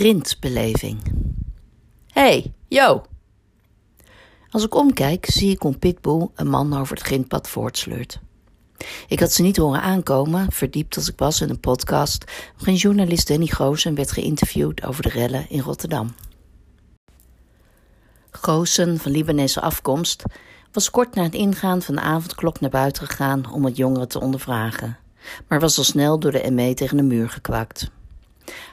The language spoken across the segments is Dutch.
grindbeleving. Hey, yo! Als ik omkijk, zie ik hoe Pitbull een man over het grindpad voortsleurt. Ik had ze niet horen aankomen, verdiept als ik was in een podcast waarin journalist Danny Goosen werd geïnterviewd over de rellen in Rotterdam. Goosen, van Libanese afkomst, was kort na het ingaan van de avondklok naar buiten gegaan om het jongeren te ondervragen, maar was al snel door de ME tegen de muur gekwakt.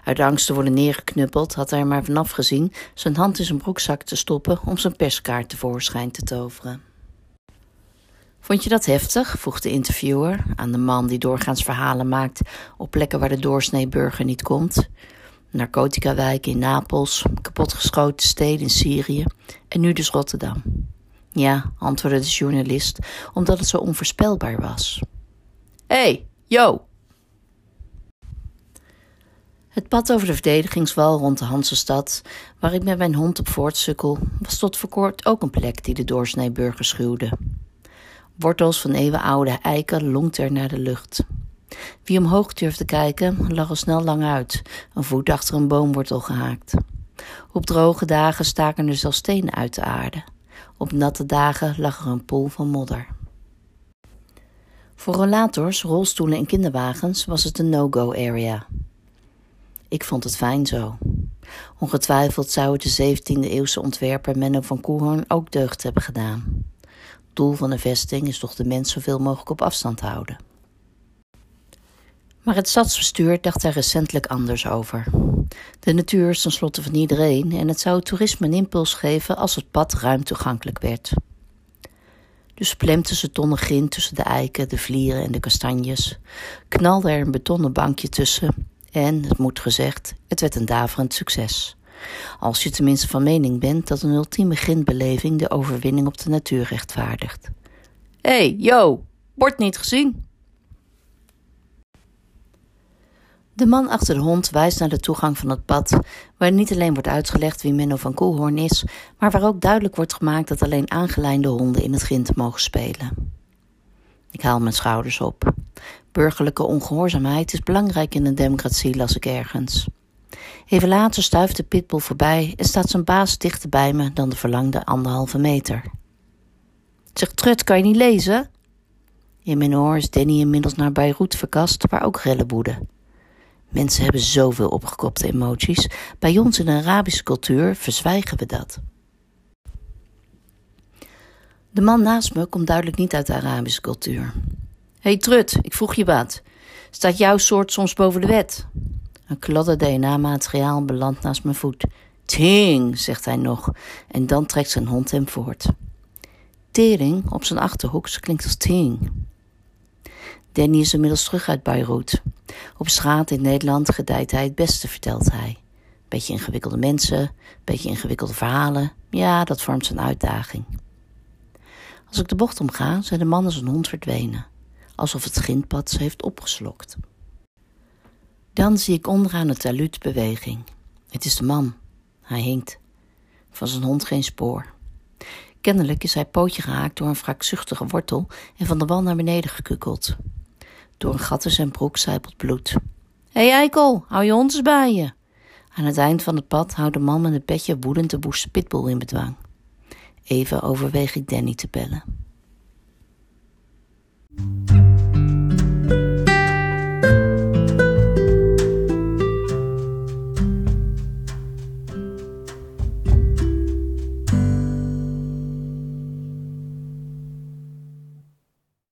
Uit angst te worden neergeknuppeld had hij er maar vanaf gezien zijn hand in zijn broekzak te stoppen om zijn perskaart tevoorschijn te toveren. Vond je dat heftig? vroeg de interviewer aan de man die doorgaans verhalen maakt op plekken waar de doorsnee burger niet komt. Narcotica-wijken in Napels, kapotgeschoten steden in Syrië en nu dus Rotterdam. Ja, antwoordde de journalist, omdat het zo onvoorspelbaar was. Hé, hey, yo, het pad over de verdedigingswal rond de Hansestad, waar ik met mijn hond op voortsukkel, was tot voor kort ook een plek die de doorsneeburger schuwde. Wortels van eeuwenoude eiken longten er naar de lucht. Wie omhoog durfde kijken, lag al snel lang uit, een voet achter een boomwortel gehaakt. Op droge dagen staken er zelfs stenen uit de aarde. Op natte dagen lag er een poel van modder. Voor rollators, rolstoelen en kinderwagens was het een no-go area. Ik vond het fijn zo. Ongetwijfeld zou het de 17e-eeuwse ontwerper Menno van Koehoorn ook deugd hebben gedaan. Doel van de vesting is toch de mens zoveel mogelijk op afstand houden. Maar het stadsbestuur dacht daar recentelijk anders over. De natuur is tenslotte van iedereen en het zou toerisme een impuls geven als het pad ruim toegankelijk werd. Dus plemte ze tonnen grind tussen de eiken, de vlieren en de kastanjes, knalde er een betonnen bankje tussen en, het moet gezegd, het werd een daverend succes. Als je tenminste van mening bent dat een ultieme grindbeleving de overwinning op de natuur rechtvaardigt. Hé, hey, yo, bord niet gezien. De man achter de hond wijst naar de toegang van het pad, waar niet alleen wordt uitgelegd wie Menno van Koelhoorn is, maar waar ook duidelijk wordt gemaakt dat alleen aangeleinde honden in het grind mogen spelen. Ik haal mijn schouders op. Burgerlijke ongehoorzaamheid is belangrijk in een democratie, las ik ergens. Even later stuift de pitbull voorbij en staat zijn baas dichter bij me dan de verlangde anderhalve meter. Zeg, Trut, kan je niet lezen? In mijn oor is Danny inmiddels naar Beirut verkast, waar ook rellen woeden. Mensen hebben zoveel opgekopte emoties. Bij ons in de Arabische cultuur verzwijgen we dat. De man naast me komt duidelijk niet uit de Arabische cultuur. hey Trut, ik vroeg je wat. Staat jouw soort soms boven de wet? Een kladde DNA-materiaal belandt naast mijn voet. Ting, zegt hij nog, en dan trekt zijn hond hem voort. Tering op zijn achterhoeks klinkt als ting. Danny is inmiddels terug uit Beirut. Op straat in Nederland gedijt hij het beste, vertelt hij. Beetje ingewikkelde mensen, beetje ingewikkelde verhalen. Ja, dat vormt zijn uitdaging. Als ik de bocht omga, zijn de man en zijn hond verdwenen, alsof het grindpad ze heeft opgeslokt. Dan zie ik onderaan het taluut beweging. Het is de man. Hij hinkt. Van zijn hond geen spoor. Kennelijk is hij pootje gehaakt door een wraakzuchtige wortel en van de wal naar beneden gekukkeld. Door een gat in zijn broek zijpelt bloed. Hé hey Eikel, hou je hond eens bij je. Aan het eind van het pad houdt de man met een petje woedend de boes pitbull in bedwang. Even overweeg ik Danny te bellen.